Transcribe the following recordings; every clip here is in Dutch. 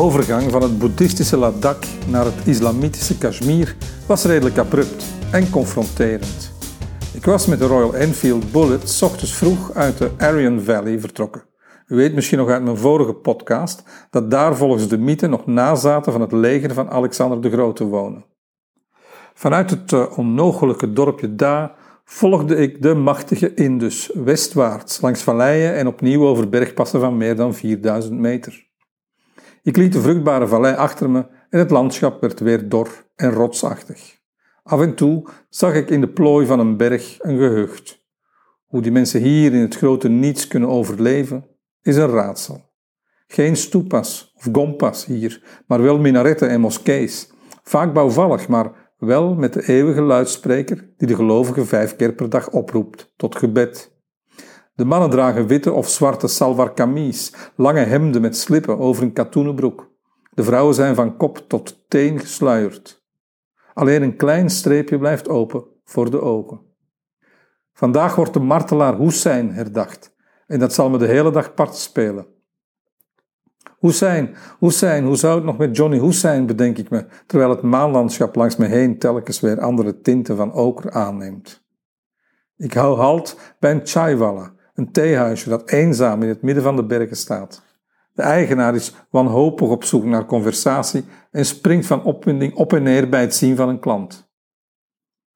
overgang van het boeddhistische Ladakh naar het islamitische Kashmir was redelijk abrupt en confronterend. Ik was met de Royal Enfield Bullet ochtends vroeg uit de Aryan Valley vertrokken. U weet misschien nog uit mijn vorige podcast dat daar volgens de mythe nog nazaten van het leger van Alexander de Grote wonen. Vanuit het uh, onnogelijke dorpje Da volgde ik de machtige Indus westwaarts langs valleien en opnieuw over bergpassen van meer dan 4000 meter. Ik liet de vruchtbare vallei achter me en het landschap werd weer dor en rotsachtig. Af en toe zag ik in de plooi van een berg een gehucht. Hoe die mensen hier in het grote niets kunnen overleven, is een raadsel. Geen stoepas of gompas hier, maar wel minaretten en moskees. Vaak bouwvallig, maar wel met de eeuwige luidspreker die de gelovigen vijf keer per dag oproept tot gebed. De mannen dragen witte of zwarte salwar kamies, lange hemden met slippen over een katoenen broek. De vrouwen zijn van kop tot teen gesluierd. Alleen een klein streepje blijft open voor de ogen. Vandaag wordt de martelaar Hussein herdacht en dat zal me de hele dag part spelen. Hussein, Hussein, hoe zou het nog met Johnny Hussein, bedenk ik me, terwijl het maanlandschap langs me heen telkens weer andere tinten van oker aanneemt. Ik hou halt bij een chaiwalla, een theehuisje dat eenzaam in het midden van de bergen staat. De eigenaar is wanhopig op zoek naar conversatie en springt van opwinding op en neer bij het zien van een klant.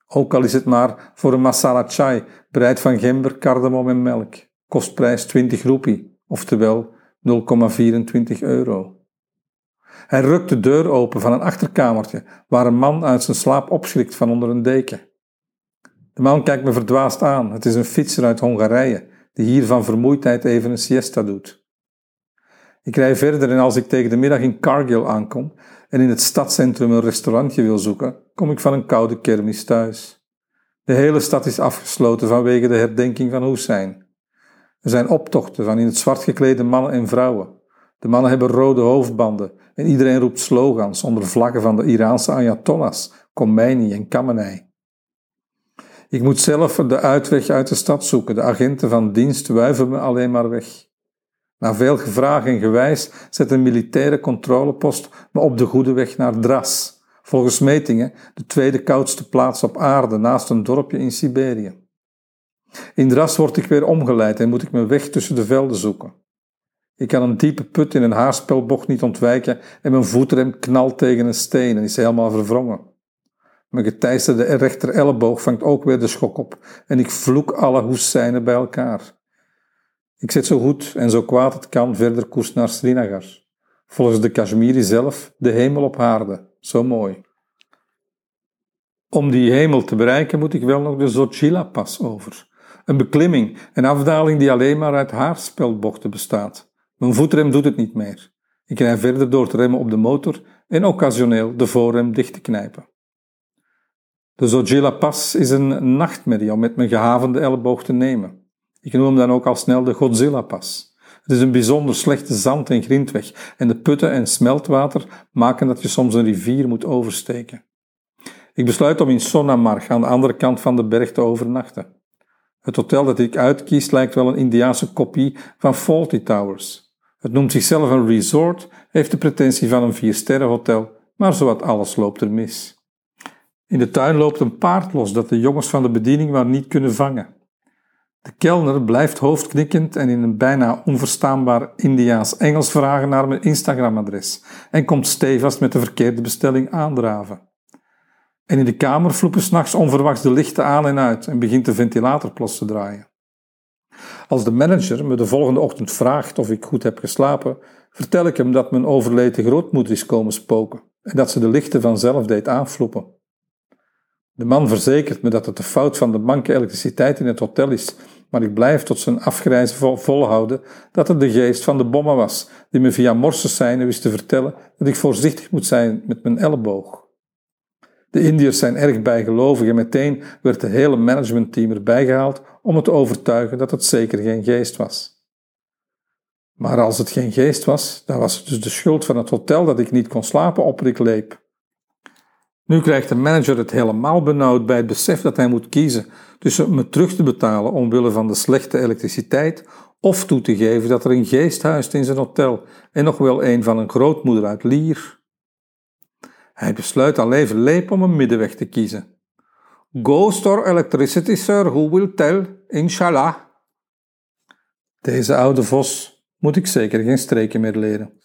Ook al is het maar voor een masala chai, bereid van gember, cardamom en melk. Kostprijs 20 roepie, oftewel 0,24 euro. Hij rukt de deur open van een achterkamertje waar een man uit zijn slaap opschrikt van onder een deken. De man kijkt me verdwaasd aan. Het is een fietser uit Hongarije die hier van vermoeidheid even een siesta doet. Ik rij verder en als ik tegen de middag in Cargill aankom en in het stadscentrum een restaurantje wil zoeken, kom ik van een koude kermis thuis. De hele stad is afgesloten vanwege de herdenking van Hussein. Er zijn optochten van in het zwart geklede mannen en vrouwen. De mannen hebben rode hoofdbanden en iedereen roept slogans onder vlaggen van de Iraanse Ayatollahs, Khomeini en Khamenei. Ik moet zelf de uitweg uit de stad zoeken. De agenten van dienst wuiven me alleen maar weg. Na veel gevraag en gewijs zet een militaire controlepost me op de goede weg naar Dras, volgens metingen de tweede koudste plaats op aarde naast een dorpje in Siberië. In Dras word ik weer omgeleid en moet ik mijn weg tussen de velden zoeken. Ik kan een diepe put in een haarspelbocht niet ontwijken en mijn voetrem knalt tegen een steen en is helemaal verwrongen. Mijn geteisterde rechter elleboog vangt ook weer de schok op en ik vloek alle hoestzijnen bij elkaar. Ik zet zo goed en zo kwaad het kan verder koers naar Srinagar. Volgens de Kashmiri zelf de hemel op aarde, zo mooi. Om die hemel te bereiken moet ik wel nog de Zochila-pas over. Een beklimming, een afdaling die alleen maar uit haarspelbochten bestaat. Mijn voetrem doet het niet meer. Ik rij verder door te remmen op de motor en occasioneel de voorrem dicht te knijpen. De Zojila Pas is een nachtmerrie om met mijn gehavende elleboog te nemen. Ik noem hem dan ook al snel de Godzilla Pas. Het is een bijzonder slechte zand- en grindweg en de putten en smeltwater maken dat je soms een rivier moet oversteken. Ik besluit om in Sonamarg aan de andere kant van de berg te overnachten. Het hotel dat ik uitkies lijkt wel een Indiaanse kopie van Faulty Towers. Het noemt zichzelf een resort, heeft de pretentie van een viersterrenhotel, maar zowat alles loopt er mis. In de tuin loopt een paard los dat de jongens van de bediening maar niet kunnen vangen. De kelner blijft hoofdknikkend en in een bijna onverstaanbaar Indiaas-Engels vragen naar mijn Instagram-adres en komt stevast met de verkeerde bestelling aandraven. En in de kamer vloepen s'nachts onverwachts de lichten aan en uit en begint de ventilator plots te draaien. Als de manager me de volgende ochtend vraagt of ik goed heb geslapen, vertel ik hem dat mijn overleden grootmoeder is komen spoken en dat ze de lichten vanzelf deed aanvloepen. De man verzekert me dat het de fout van de manke elektriciteit in het hotel is, maar ik blijf tot zijn afgrijzen volhouden dat het de geest van de bommen was, die me via morsescijnen wist te vertellen dat ik voorzichtig moet zijn met mijn elleboog. De Indiërs zijn erg bijgelovig en meteen werd het hele managementteam erbij gehaald om het te overtuigen dat het zeker geen geest was. Maar als het geen geest was, dan was het dus de schuld van het hotel dat ik niet kon slapen op ik leep. Nu krijgt de manager het helemaal benauwd bij het besef dat hij moet kiezen tussen me terug te betalen omwille van de slechte elektriciteit of toe te geven dat er een geest huist in zijn hotel en nog wel een van een grootmoeder uit Lier. Hij besluit al even leep om een middenweg te kiezen. Go store electricity, sir, who will tell, inshallah. Deze oude vos moet ik zeker geen streken meer leren.